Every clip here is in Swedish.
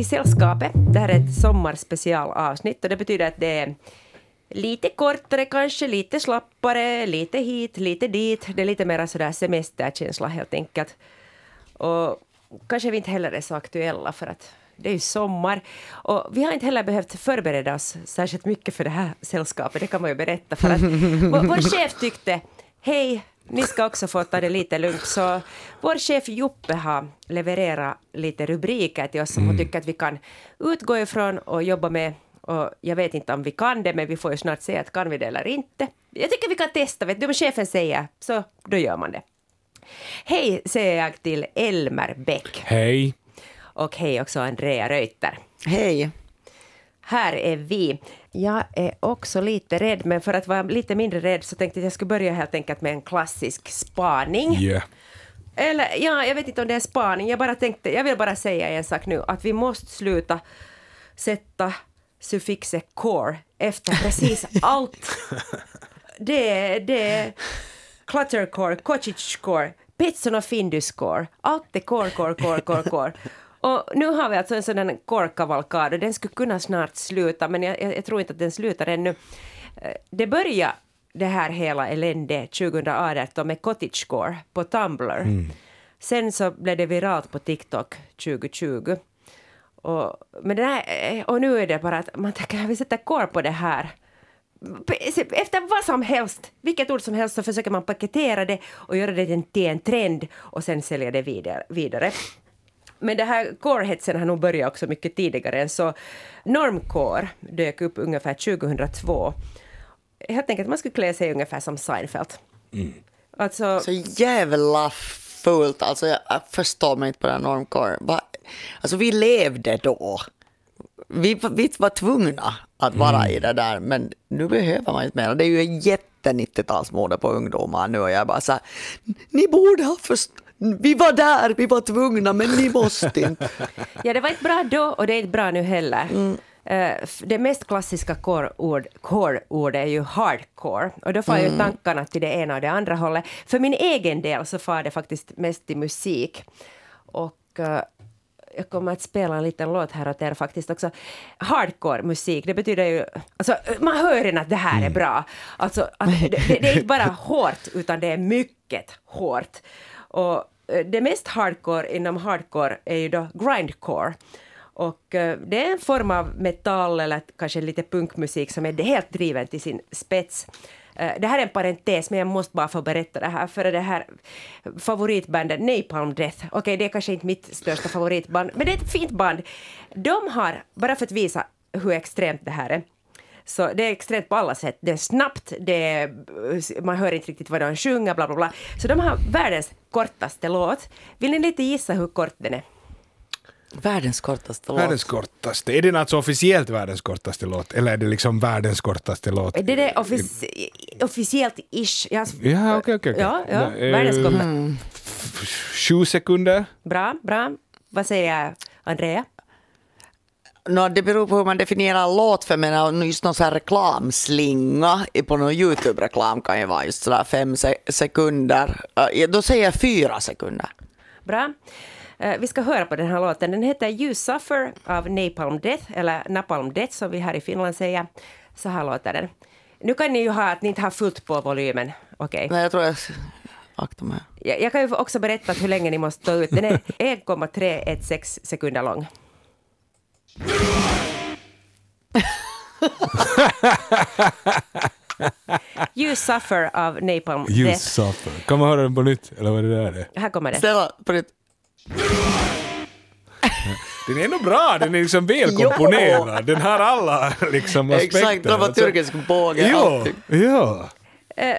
till Sällskapet. Det här är ett sommarspecialavsnitt och det betyder att det är lite kortare kanske, lite slappare, lite hit, lite dit. Det är lite mer sådär semesterkänsla helt enkelt. Och kanske vi inte heller är så aktuella för att det är ju sommar. Och vi har inte heller behövt förbereda oss särskilt mycket för det här sällskapet, det kan man ju berätta. För att vår, vår chef tyckte, hej, ni ska också få ta det lite lugnt. Så vår chef Juppe har levererat lite rubriker till oss som hon tycker att vi kan utgå ifrån och jobba med. Och jag vet inte om vi kan det, men vi får ju snart se att kan vi det eller inte. Jag tycker vi kan testa, vet du, om chefen säger så då gör man det. Hej säger jag till Elmer Bäck Hej. och hej också Andrea Reuter. Hej. Här är vi. Jag är också lite rädd, men för att vara lite mindre rädd så tänkte jag att jag skulle börja helt enkelt med en klassisk spaning. Yeah. Eller ja, jag vet inte om det är spaning, jag bara tänkte, jag vill bara säga en sak nu, att vi måste sluta sätta suffixet core efter precis allt. Det är, det är cluttercore, Petson och Findus-core. Allt är core, core, core, core, core. Och nu har vi alltså en sån core-kavalkad och den skulle kunna snart sluta, men jag, jag, jag tror inte att den slutar ännu. Eh, Det börjar det här hela eländet 2018 med cottagecore på Tumblr. Sen så blev det viralt på TikTok 2020. Och, men det här, eh, och nu är det bara att man tänker vi sätter core på det här. Efter vad som helst, vilket ord som helst, så försöker man paketera det och göra det till en trend och sen sälja det vidare. vidare. Men det här core-hetsen har nog börjat också mycket tidigare än så. Normcore dök upp ungefär 2002. Helt enkelt man skulle klä sig ungefär som Seinfeld. Alltså, Så jävla fult. Alltså jag, förstår mig inte på den normcore. Va? Alltså vi levde då. Vi, vi var tvungna att vara i det där, men nu behöver man inte mer. Det är ju jätte 90-talsmode på ungdomar nu och jag bara så här, ni borde ha förstått. Vi var där, vi var tvungna, men ni måste inte. Ja, det var inte bra då och det är inte bra nu heller. Eh, f- det mest klassiska core-ord core är ju hardcore. Och då får ju tankarna till det ena och det andra hållet. För min egen del så far det faktiskt mest till musik. Och eh, jag kommer att spela en liten låt här åt er faktiskt också. Hardcore musik, det betyder ju... Alltså, man hör redan att det här är bra. Alltså, att det, det, det är inte bara hårt, utan det är mycket hårt. Och eh, det mest hardcore inom hardcore är ju då grindcore. Och eh, det är en form av metall eller kanske lite punkmusik som är helt driven till sin spets. Eh, det här är en parentes, men jag måste bara få berätta det här. För det här favoritbandet Napalm Death, okej det är kanske inte mitt största favoritband, men det är ett fint band. De har, bara för att visa hur extremt det här är, så det är extremt på alla sätt. Det är snabbt, det är, man hör inte riktigt vad de sjunger, bla bla bla. Så de har världens kortaste låt. Vill ni lite gissa hur kort den är? Världens kortaste låt. Världens kortaste. Är den alltså officiellt världens kortaste låt? Eller är det liksom världens kortaste låt? Det är det offici- officiellt ish. Jag, Ja, okej, okej. okej. Ja, ja, Det är- världens kortaste. Sju sekunder? Bra, bra. Vad säger Andrea? Nå, det beror på hur man definierar låt för mig. Just någon så här reklamslinga i- på någon YouTube-reklam kan ju vara just sådär fem se- sekunder. Då säger jag fyra sekunder. Bra. Eh, vi ska höra på den här låten. Den heter You Suffer av Napalm Death, eller Napalm Death som vi här i Finland säger. Så här låter den. Nu kan ni ju ha att ni inte har fullt på volymen. Okej. Nej, jag tror jag aktar mig. Jag, jag kan ju också berätta hur länge ni måste stå ut. Den är 1,316 sekunder lång. You Suffer av Napalm You Death. suffer. Kan man höra den på nytt? Eller vad är det där? Här kommer det. Snälla, på nytt. Den är nog bra, den är liksom välkomponerad. Den har alla liksom aspekter. Exakt, dramaturgisk båge. Ja, allting. ja.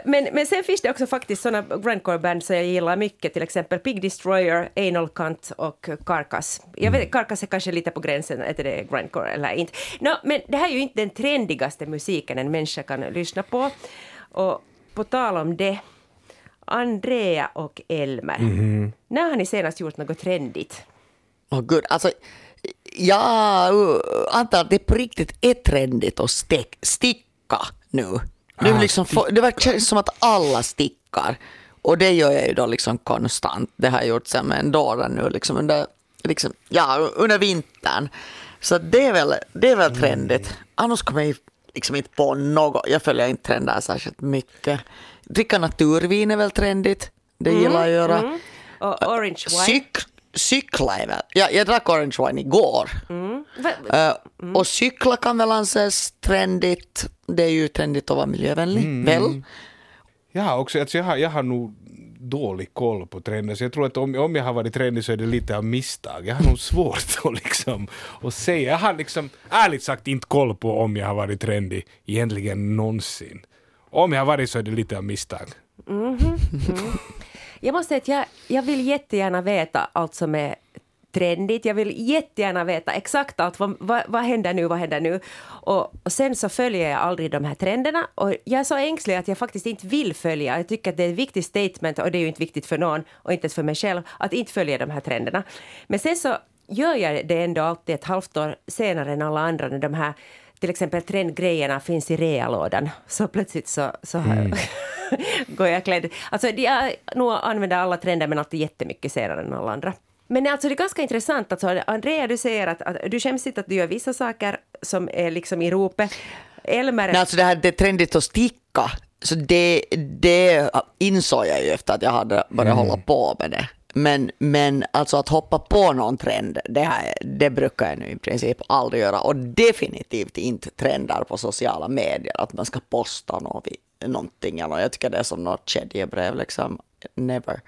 Men, men sen finns det också faktiskt sådana grindcore-band som jag gillar mycket, till exempel Pig Destroyer, Anal Cunt och Carcass. Jag vet, Carcass är kanske lite på gränsen, är det grindcore eller inte. No, men det här är ju inte den trendigaste musiken en människa kan lyssna på. Och på tal om det, Andrea och Elmer, när har ni senast gjort något trendigt? Åh gud, alltså jag uh, antar att det på riktigt är trendigt att stick, sticka nu. Det, är liksom, det verkar som att alla stickar. Och det gör jag ju då liksom konstant. Det har jag gjort sen med en dåre nu liksom under liksom, ja, under vintern. Så det är väl, det är väl trendigt. Annars kommer jag liksom inte på något. Jag följer inte trender särskilt mycket. Dricka naturvin är väl trendigt. Det gillar jag att göra. Mm. Och orange wine. Cyk, cykla är väl... Ja, jag drack orange wine igår. Va- Eh, Och cykla kan väl anses trendigt. Det är ju trendigt att vara miljövänlig, Mm. väl? Jag har också, alltså jag har, jag har nog dålig koll på trender, så jag tror att om, om jag har varit trendig så är det lite av misstag. Jag har nog svårt att liksom att säga. Jag har liksom ärligt sagt inte koll på om jag har varit trendig egentligen någonsin. Om jag har varit så är det lite av misstag. Jag måste säga att jag, jag vill jättegärna veta allt som är trendigt. Jag vill jättegärna veta exakt allt. Vad, vad, vad händer nu? Vad händer nu? Och, och sen så följer jag aldrig de här trenderna. Och jag är så ängslig att jag faktiskt inte vill följa. Jag tycker att det är ett viktigt statement och det är ju inte viktigt för någon och inte ens för mig själv att inte följa de här trenderna. Men sen så gör jag det ändå alltid ett halvt år senare än alla andra när de här till exempel trendgrejerna finns i realådan. Så plötsligt så, så går jag klädd. Alltså jag nog använder alla trender men alltid jättemycket senare än alla andra. Men alltså det är ganska intressant. Alltså, Andrea, du säger att, att du skäms inte att du gör vissa saker som är liksom i ropet. Elmer... Nej, alltså det här det är trendigt att sticka. Så det, det insåg jag ju efter att jag hade börjat hålla på med det. Men, men alltså att hoppa på någon trend, det, här, det brukar jag nu i princip aldrig göra. Och definitivt inte trender på sociala medier, att man ska posta något, någonting. Eller jag tycker det är som något kedjebrev, liksom. Never.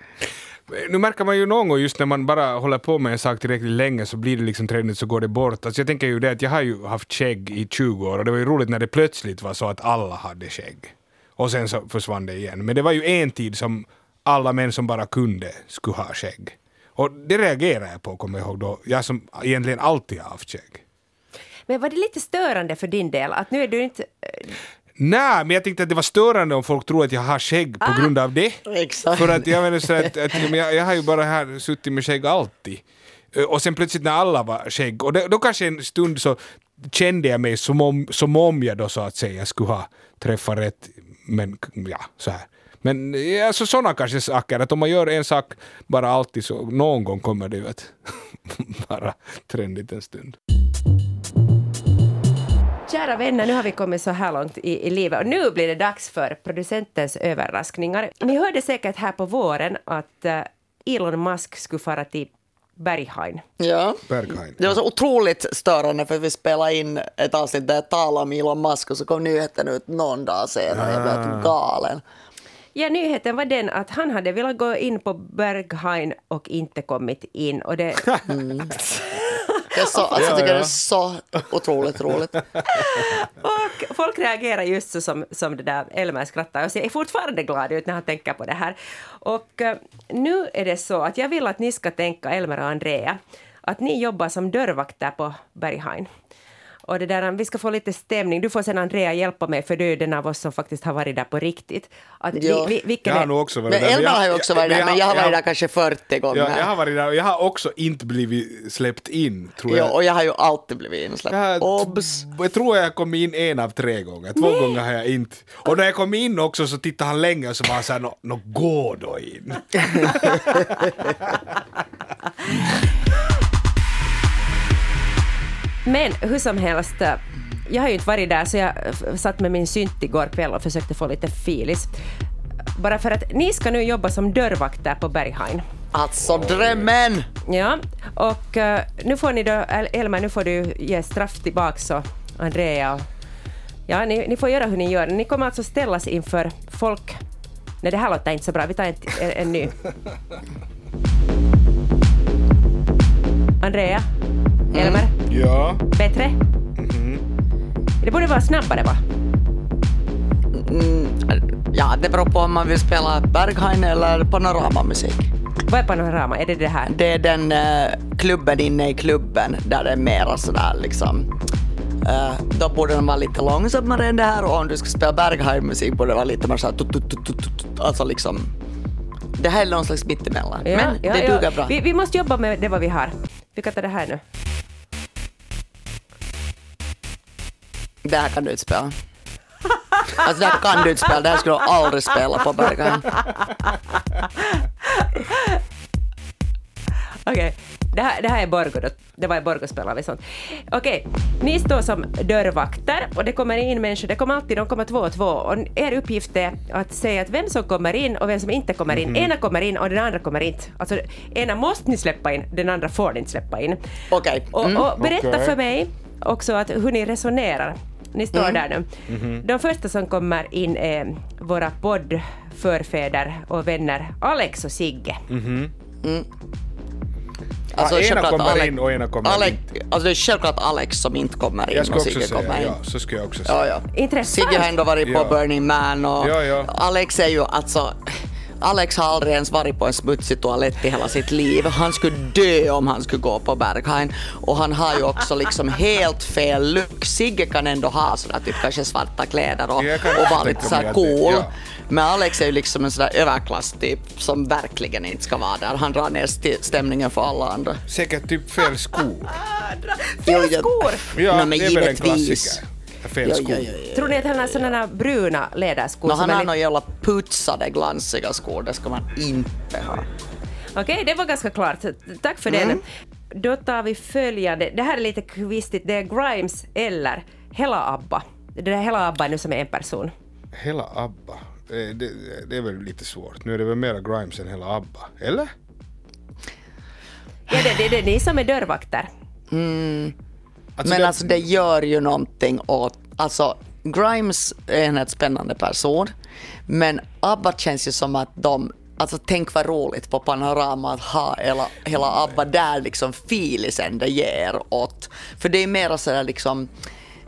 Nu märker man ju någon gång just när man bara håller på med en sak tillräckligt länge så blir det liksom trendigt så går det bort. Alltså jag tänker ju det att jag har ju haft skägg i 20 år och det var ju roligt när det plötsligt var så att alla hade skägg. Och sen så försvann det igen. Men det var ju en tid som alla män som bara kunde skulle ha skägg. Och det reagerar jag på, kommer jag ihåg då. Jag som egentligen alltid har haft skägg. Men var det lite störande för din del? Att nu är du inte... Eh, Nej, men jag tänkte att det var störande om folk tror att jag har skägg på grund av det. Exakt. För att jag menar så att, att jag, jag har ju bara här suttit med skägg alltid. Ö, Och sen plötsligt när alla var skägg, och det, då kanske en stund så kände jag mig som om, som om jag då så att säga skulle ha träffat rätt, men ja, så här. Men ja, alltså sådana kanske saker, att om man gör en sak bara alltid så någon gång kommer det ju att vara trendigt en stund. Kära vänner, nu har vi kommit så här långt i, i livet och nu blir det dags för producentens överraskningar. Ni hörde säkert här på våren att eh, Elon Musk skulle fara till Berghain. Ja. Berghain. Det var så otroligt störande för att vi spelade in ett avsnitt där jag talade om Elon Musk och så kom nyheten ut någon dag senare. Jag blev helt galen. Ja, nyheten var den att han hade velat gå in på Berghain och inte kommit in. Och det, Det är så, alltså, jag tycker Ja, det ja. är så otroligt roligt. och folk reagerar just så som, som det där Elmer skrattar och ser fortfarande glad ut när han tänker på det här. Och eh, nu är det så att jag vill att ni ska tänka, Elmer och Andrea, att ni jobbar som dörrvakter på Berghain. Och det där, vi ska få lite stämning. Du får sen Andrea hjälpa mig, för du är den av oss som faktiskt har varit där på riktigt. Att vi, vi, vilken Jag har är- nog också varit Men där. Elmer jag- har ju också varit där, men jag har varit där kanske 40 gånger. Ja, jag har varit där och jag har också inte blivit släppt in, tror jag. Ja, och jag har ju alltid blivit Jag, insläppt. har- Obs! jag tror jag kom in en av tre gånger, två gånger har jag inte. Och när jag kom in också så tittade han länge och så var han såhär, nå, nå gå då in. Men hur som helst, eh, jag har ju inte varit där så jag f- satt med min synt igår kväll och försökte få lite filis. Bara för att ni ska nu jobba som dörrvakter på Berghain. Alltså drömmen! Ja, och eh, nu får ni då, El- Elmer, nu får du ge straff tillbaks och Andrea och Ja, ni, ni får göra hur ni gör. Ni kommer alltså ställas inför folk... Nej, det här låter inte så bra. Vi tar en, en, en ny. Andrea? Elmer? Ja. Bättre? Det borde vara snabbare, va? Mm, ja, det beror på om man vill spela Berghain eller panoramamusik. Vad är panorama? Är det det här? Det är den eh, klubben inne i klubben där det är mera sådär liksom. eh, då borde den vara lite långsammare än det här och om du ska spela Berghain-musik borde det vara lite mer såhär tut, tut, tut, tut, tut, Alltså liksom. Det här är någon slags mittemellan. Ja, Men ja, det ja. duger bra. Vi, vi måste jobba med det vad vi har. Vi kan ta det här nu. Det här kan du inte spela. Alltså det här kan du inte spela, det här skulle du aldrig spela på Berghain. Okej. Det här, det här är Borgå, då. det var i Borgå spelar vi sånt. Okej, ni står som dörrvakter och det kommer in människor, det kommer alltid, de kommer två och två och er uppgift är att säga att vem som kommer in och vem som inte kommer in. Ena kommer in och den andra kommer inte. Alltså ena måste ni släppa in, den andra får ni inte släppa in. Okej. Och, Mm. och berätta Okej. för mig också att hur ni resonerar. Ni står där nu. De första som kommer in är våra poddförfäder och vänner Alex och Sigge. Alltså, Ja, ena kommer Alex- in och ena kommer Alex, inte. Alltså det är självklart Alex som inte kommer in Jag ska och också Sigge säga, kommer in. ja, så ska jag också säga. Ja, ja. Intressant. Sigge har ändå varit på Ja. Burning Man och Ja, ja. Alex är ju alltså Alex har aldrig ens varit på en smutsig toalett i hela sitt liv. Han skulle dö om han skulle gå på Berghain. Och han har ju också liksom helt fel look. Sigge kan ändå ha sådär typ kanske svarta kläder och, och vara lite såhär cool. ja. Men Alex är ju liksom en sådär överklasstyp som verkligen inte ska vara där. Han drar ner sti- stämningen för alla andra. Säkert typ fel skor. Jo, Fel skor! Ja, Nej, men det är väl en klassiker. Fel Ja, skor. ja, ja, ja. Tror ni att han har sådana bruna läderskor? No, han är har lite- några jävla putsade glansiga skor, det ska man inte ha. Okej, det var ganska klart. Tack för Mm. den. Då tar vi följande. Det här är lite kvistigt. Det är Grimes eller Hela ABBA. Det där Hela ABBA är nu som är en person. Hela ABBA. Eh, Det, det är väl lite svårt. Nu är det väl mera Grimes än hela ABBA. Eller? Ja, det, det, det är ni som är dörrvakter. Alltså Men det- alltså det gör ju någonting åt, alltså Grimes är en helt spännande person, men ABBA känns ju som att de Alltså tänk vad roligt på Panorama att ha hela, hela ABBA där liksom filisen det ger åt. För det är mer sådär liksom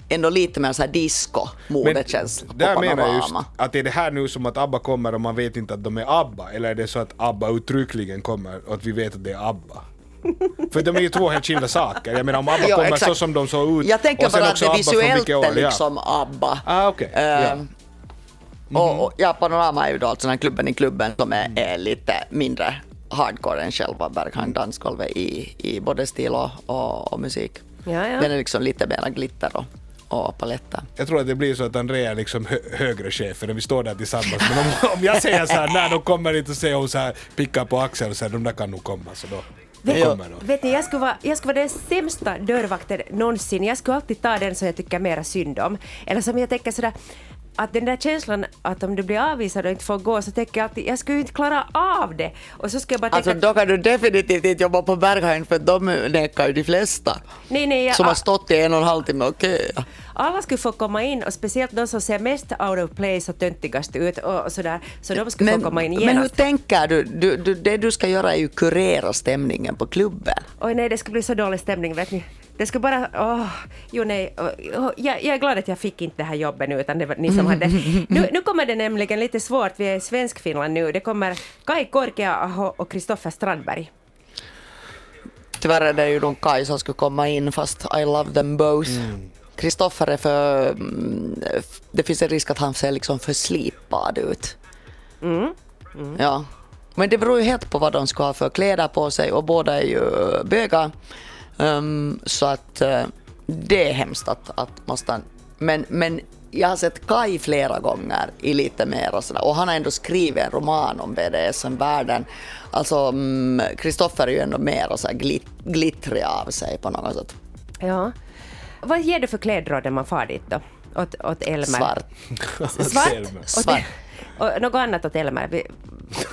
ändå lite mer såhär disco modekänsla på där menar jag just Panorama. att är det här nu som att ABBA kommer och man vet inte att de är ABBA eller är det så att ABBA uttryckligen kommer och att vi vet att det är ABBA? För de är ju två helt skilda saker. Jag menar om ABBA Ja, kommer exakt. så som de såg ut Jag tänker och sen bara att det visuellt är ja. liksom ABBA. Ah, okej. Ehm, Ja. Och, och ja, Panorama är ju då alltså den här klubben i klubben som är, är lite mindre hardcore än själva Berghain dansgolvet i, i både stil och, och, och musik. Ja, ja. Den är liksom lite mer glitter och, och paletter. Jag tror att det blir så att Andrea är liksom hö högre chefer när vi står där tillsammans. Men om, om jag säger så här, när de kommer hit och säger hon så här, pickar på axeln och säger de där kan nog komma, så då Vet, de. vet ni, jag skulle, vara, jag skulle vara den sämsta dörrvakten någonsin. Jag skulle alltid ta den som jag tycker mera synd om. Eller som jag tänker sådär, att den där känslan att om du blir avvisad och inte får gå så tänker jag alltid, jag skulle ju inte klara av det. Och så ska jag bara tänka, Alltså då kan du definitivt inte jobba på Berghain för de nekar ju de flesta. nej, nej, jag, Som har stått i en och en halv timme och köat. alla skulle få komma in och speciellt de som ser mest out of place och töntigast ut och, sådär, så de skulle få komma in men hur genast. tänker du? Du, du? Det du ska göra är ju kurera stämningen på klubben. Oj nej, det skulle bli så dålig stämning, vet ni. Det skulle bara... Åh, jo nej. Åh, jag, jag är glad att jag fick inte det här jobbet nu, utan det var ni som hade... Nu, nu kommer det nämligen lite svårt, vi är i Svenskfinland nu. Det kommer Kai Korkeaho och Kristoffer Strandberg. Tyvärr är det ju de Kaj som skulle komma in fast I love them both. Kristoffer är för... mm, Det finns en risk att han ser liksom för slipad ut. Ja. Men det beror ju helt på vad de ska ha för kläder på sig och båda är ju bögar. Ehm, så att eh, det är hemskt att, att måste... Men, men jag har sett Kai flera gånger i lite mer och sådär. Och han har ändå skrivit en roman om BDSM-världen. Alltså Kristoffer är ju ändå mer och så här glit, glittrig av sig på något sätt. Ja. Vad ger du för klädråd när man far dit då? Åt, åt Elmer? Svart. Svart? Elmer. Åt- Svart. Och något annat åt Elmer?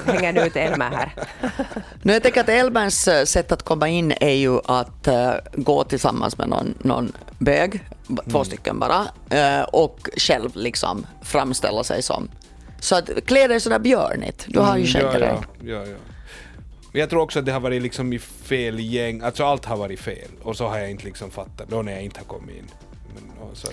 Hänger nu ut Elmer här. Nu jag tänker att Elberns eh, sätt att komma in är ju att eh, gå tillsammans med någon, någon bög, b- två stycken bara, eh, och själv liksom framställa sig som. Så att klä dig sådär björnigt. Du har ju Mm, ja, skägg ja, ja, ja. Men jag tror också att det har varit liksom i fel gäng, alltså allt har varit fel och så har jag inte liksom fattat då när jag inte har kommit in.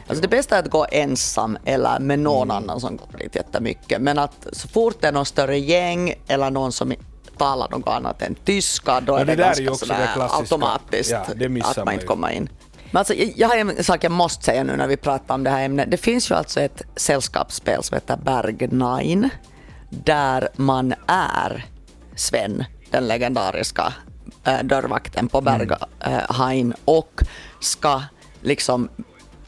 Alltså det bästa är att gå ensam eller med någon annan som går dit jättemycket. Men att så fort det är någon större gäng eller någon som talar något annat än tyska, då är det det, är ganska också sådär automatiskt Ja, att man man inte kommer in. Men alltså, jag har en sak jag måste säga nu när vi pratar om det här ämnet. Det finns ju alltså ett sällskapsspel som heter Berg Nine där man är Sven, den legendariska äh, dörrvakten på Berghain och ska liksom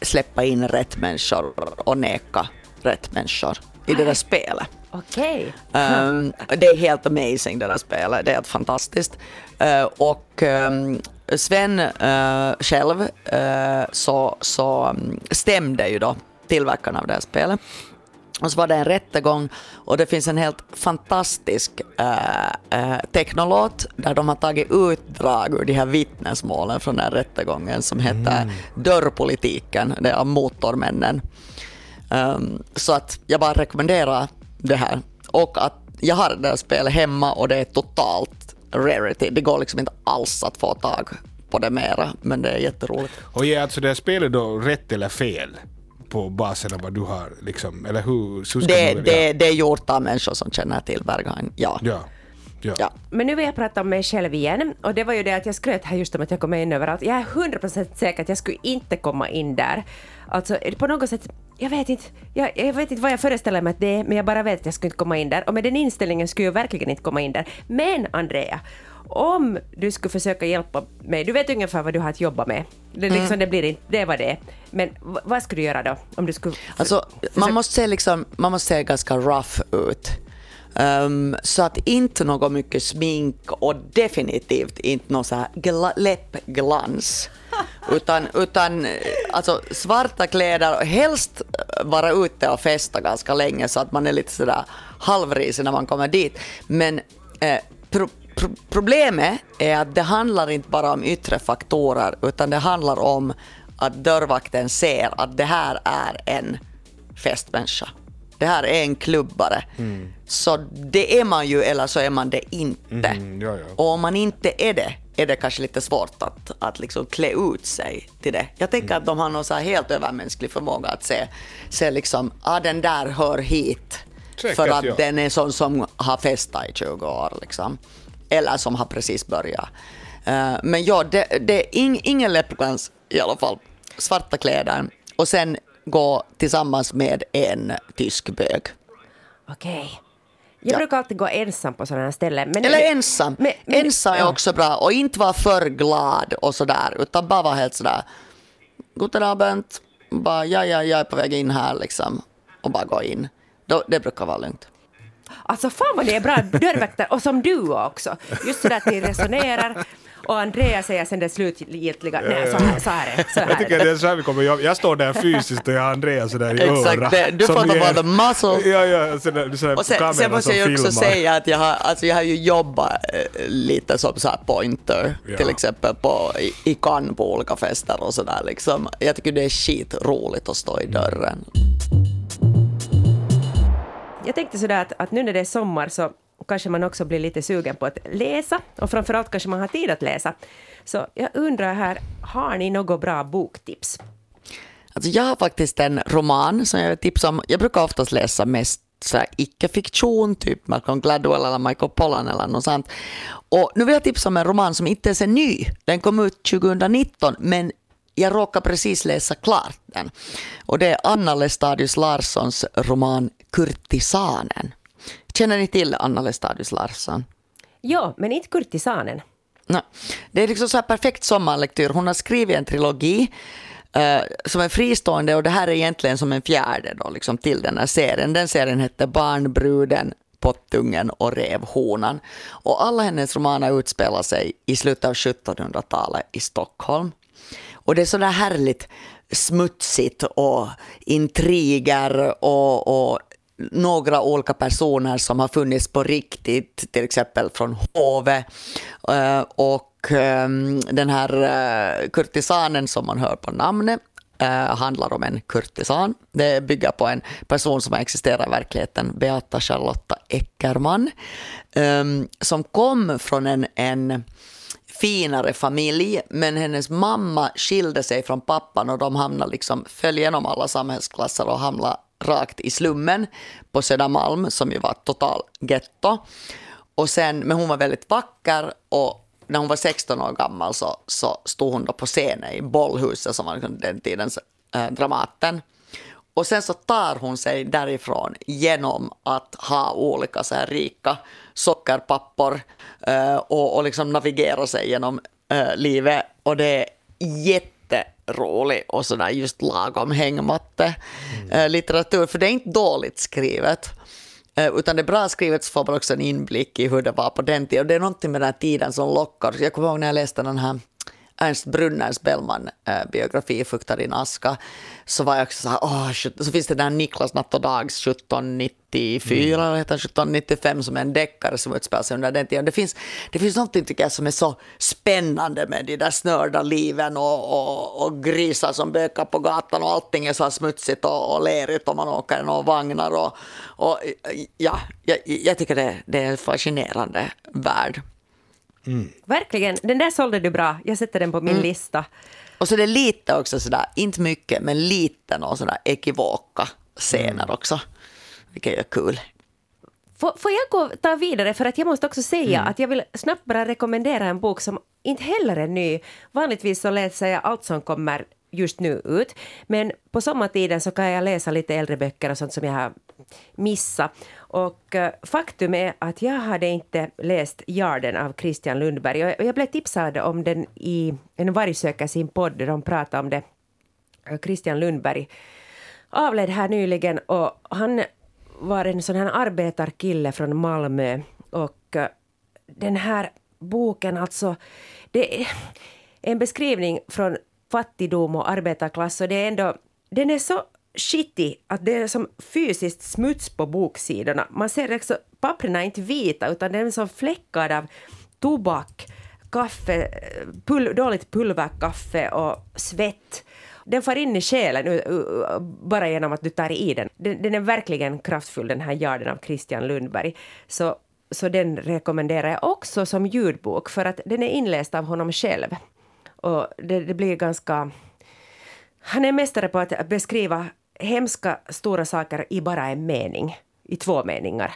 släppa in rätt människor och neka rätt människor. i det där spelet. Okej. Um, det är helt amazing det där spelet, det är helt fantastiskt. Uh, och um, Sven uh, själv uh, så, så um, stämde ju då tillverkarna av det här spelet. Och så var det en rättegång och det finns en helt fantastisk äh, äh, technolåt där de har tagit utdrag ur de här vittnesmålen från den här rättegången som heter mm. Dörrpolitiken, det är av Motormännen. Um, så att jag bara rekommenderar det här. Och att jag har det här spelet hemma och det är totalt rarity. Det går liksom inte alls att få tag på det mera, men det är jätteroligt. Och är alltså det här spelet då rätt eller fel? På basen av vad du har, liksom, eller hur? hur det, det, det är gjort av människor som känner till Berghain, ja. ja. Ja. ja. Men nu vill jag prata om mig själv igen. Och det var ju det att jag skröt här just om att jag kommer in överallt. Jag är 100% säker att jag skulle inte komma in där. Alltså på något sätt, jag vet inte, jag, jag, vet inte vad jag föreställer mig att det är, men jag bara vet att jag skulle inte komma in där. Och med den inställningen skulle jag verkligen inte komma in där. Men Andrea, om du skulle försöka hjälpa mig, du vet ungefär vad du har att jobba med. Det, liksom, mm. det blir inte, det var det. Men vad skulle du göra då? Om du skulle alltså, man, måste se liksom, man måste se ganska rough ut. Um, så att inte något mycket smink och definitivt inte någon så här gla, läppglans. utan, utan alltså, svarta kläder och helst vara ute och festa ganska länge så att man är lite sådär halvrisig när man kommer dit. Men eh, pro, pro, problemet är att det handlar inte bara om yttre faktorer utan det handlar om att dörrvakten ser att det här är en festmänniska det här är en klubbare. Mm. Så det är man ju eller så är man det inte. Mm, ja, ja. Och om man inte är det är det kanske lite svårt att, att liksom klä ut sig till det. Jag tänker mm. att de har någon så helt övermänsklig förmåga att se, se liksom, ah, den där hör hit. Säkert, för att ja. den är sån som har festat i 20 år. Liksom. Eller som har precis börjat. Uh, men ja, det, det är ing, ingen läppglans i alla fall. Svarta kläder. Och sen gå tillsammans med en tysk bög. Okej. Okay. Jag ja. brukar alltid gå ensam på sådana ställen. Men Eller ensam. Men, men, ensam är också bra. Och inte vara för glad och sådär. Utan bara vara helt sådär. Guten Abend. Bara ja, ja, jag är på väg in här liksom. Och bara gå in. Då, det brukar vara lugnt. Alltså fan vad det är bra dörrvakter. Och som du också. Just sådär att ni resonerar. Och Andrea säger sen det slutgiltiga, nej så här, så här, så här. Jag tycker det är så här vi kommer jobba. Jag står där fysiskt och jag har Andrea sådär i örat. Exakt, det. du får ta bara the muscle. Ja, ja, sen, sen, och sen, sen måste jag ju också säga att jag har, alltså jag har ju jobbat eh, lite som så här pointer, ja. till exempel på, i, i Cannes på olika fester och sådär liksom. Jag tycker det är skitroligt att stå i dörren. Jag tänkte sådär att, att nu när det är sommar så kanske man också blir lite sugen på att läsa och framförallt kanske man har tid att läsa. Så jag undrar här, har ni något bra boktips? Alltså jag har faktiskt en roman som jag tipsar om. Jag brukar oftast läsa mest icke-fiktion, typ Malcolm Gladwell eller Michael Pollan eller något sånt. Och nu vill jag tipsa om en roman som inte ens är ny. Den kom ut 2019, men jag råkar precis läsa klart den. Och det är Anna Lestadius Larssons roman Kurtisanen. Känner ni till Anna Lestadius Larsson? Ja, men inte kurtisanen. No. Det är liksom så här perfekt sommarlektyr. Hon har skrivit en trilogi uh, som är fristående och det här är egentligen som en fjärde då, liksom, till den här serien. Den serien hette Barnbruden, Pottungen och Revhonan. Och alla hennes romaner utspelar sig i slutet av 1700-talet i Stockholm. Och det är sådär härligt smutsigt och intriger och, och några olika personer som har funnits på riktigt, till exempel från hovet. Eh, och ehm, den här eh, kurtisanen som man hör på namnet eh, handlar om en kurtisan. Det bygger på en person som har existerat i verkligheten, Beata Charlotta Eckermann, ehm, som kom från en, en finare familj, men hennes mamma skilde sig från pappan och de hamnade liksom, föll igenom alla samhällsklasser och hamnade rakt i slummen på Södermalm som ju var total getto. Och sen, men hon var väldigt vacker och när hon var 16 år gammal så, så stod hon då på scenen i Bollhuset som var liksom den tidens äh, Dramaten. Och sen så tar hon sig därifrån genom att ha olika så här rika sockerpappor äh, och, och liksom navigera sig genom äh, livet. Och det är jätte jätterolig och sådär just lagom hängmatte eh, litteratur. För det är inte dåligt skrivet. Eh, utan det är bra skrivet så får man också en inblick i hur det var på den tiden. Och det är någonting med den här tiden som lockar. Jag kommer ihåg när jag läste den här Ernst Brunners Bellman-biografi eh, Fukta din aska, så var jag också så här, åh, så finns det den här Niklas Natt och Dags 1794, mm. eller heter 1795, som är en deckare som utspelar sig under den tiden. Det finns, det finns någonting tycker jag som är så spännande med de där snörda liven och, och, och grisar som bökar på gatan och allting är så här smutsigt och, och lerigt och man åker i några vagnar och, och ja, jag, jag tycker det, det är en fascinerande värld. Mm. Verkligen, den där sålde du bra. Jag sätter den på min mm. lista. Och så är det lite också sådär, inte mycket, men lite någon sådär ekivoka scener mm. också. Vilket är kul. Får, får jag gå ta vidare för att jag måste också säga mm. att jag vill snabbt bara rekommendera en bok som inte heller är ny. Vanligtvis så läser jag allt som kommer just nu ut. Men på sommartiden så kan jag läsa lite äldre böcker och sånt som jag har missa. Och eh, faktum är att jag hade inte läst Jarden av Christian Lundberg och jag blev tipsad om den i En varg söker sin podd där de pratade om det. Christian Lundberg avled här nyligen och han var en sån här arbetarkille från Malmö och eh, den här boken alltså det är en beskrivning från fattigdom och arbetarklass och det är ändå den är så skitig, att det är som fysiskt smuts på boksidorna. Man ser också papperna är inte vita utan den är som fläckad av tobak, kaffe, pul dåligt pulverkaffe och svett. Den far in i själen bara genom att du tar i den. Den, den är verkligen kraftfull den här Jarden av Christian Lundberg. Så, så den rekommenderar jag också som ljudbok för att den är inläst av honom själv. Och det, det blir ganska... Han är mästare på att beskriva hemska stora saker i bara en mening, i två meningar.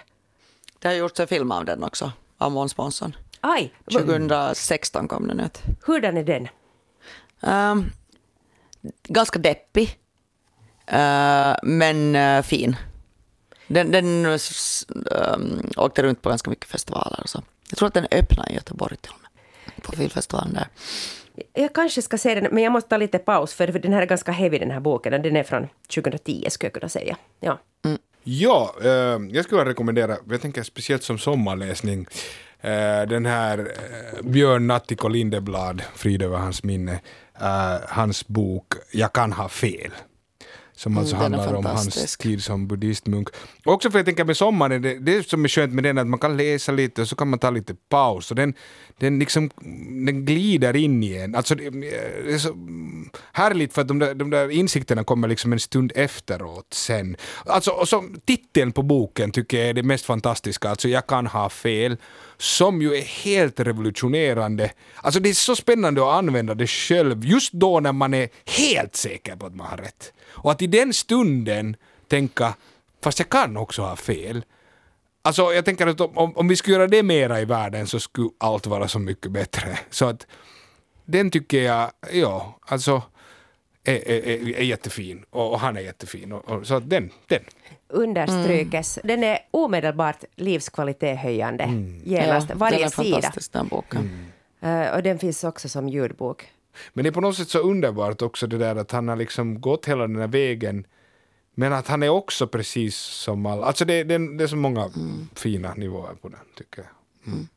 Det har gjorts en film av den också, av Måns Månsson. Aj! 2016 kom den ut. Hurdan är den? Um, ganska deppig, uh, men uh, fin. Den, den um, åkte runt på ganska mycket festivaler och så. Jag tror att den öppnade i Göteborg till och med, på filmfestivalen där. Jag kanske ska se den, men jag måste ta lite paus för den här är ganska heavy den här boken. Den är från 2010 skulle jag kunna säga. Ja, mm. ja eh, jag skulle rekommendera, jag tänker speciellt som sommarläsning, eh, den här eh, Björn Natthiko Lindeblad, frid över hans minne, eh, hans bok Jag kan ha fel som alltså mm, handlar om hans tid som buddhistmunk. Också för jag tänker med sommaren, det, det som är skönt med den är att man kan läsa lite och så kan man ta lite paus. Och den, den, liksom, den glider in i en. Alltså, det är så härligt för att de där, de där insikterna kommer liksom en stund efteråt sen. Alltså, och så, titeln på boken tycker jag är det mest fantastiska, alltså Jag kan ha fel, som ju är helt revolutionerande. Alltså det är så spännande att använda det själv just då när man är helt säker på att man har rätt. Och att i den stunden tänka, fast jag kan också ha fel. Alltså jag tänker att om, om vi skulle göra det mera i världen så skulle allt vara så mycket bättre. Så att den tycker jag, ja, alltså är, är, är jättefin och, och, han är jättefin. Och, och, så den, den. Understrykes. Mm. Den är omedelbart livskvalitetshöjande mm. genast, ja, varje den är sida. Fantastisk, den boken. Mm. Uh, och den finns också som ljudbok. Men det är på något sätt så underbart också det där att han har liksom gått hela den här vägen men att han är också precis som alla. Alltså det, det, det är så många mm. fina nivåer på den tycker jag. Mm.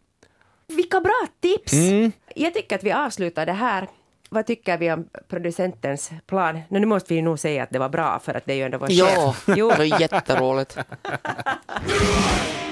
Vilka bra tips! Mm. Jag tycker att vi avslutar det här. Vad tycker vi om producentens plan? Nu måste vi nog säga att det var bra för att det är ju ändå vår chef. Ja, det var jätteroligt.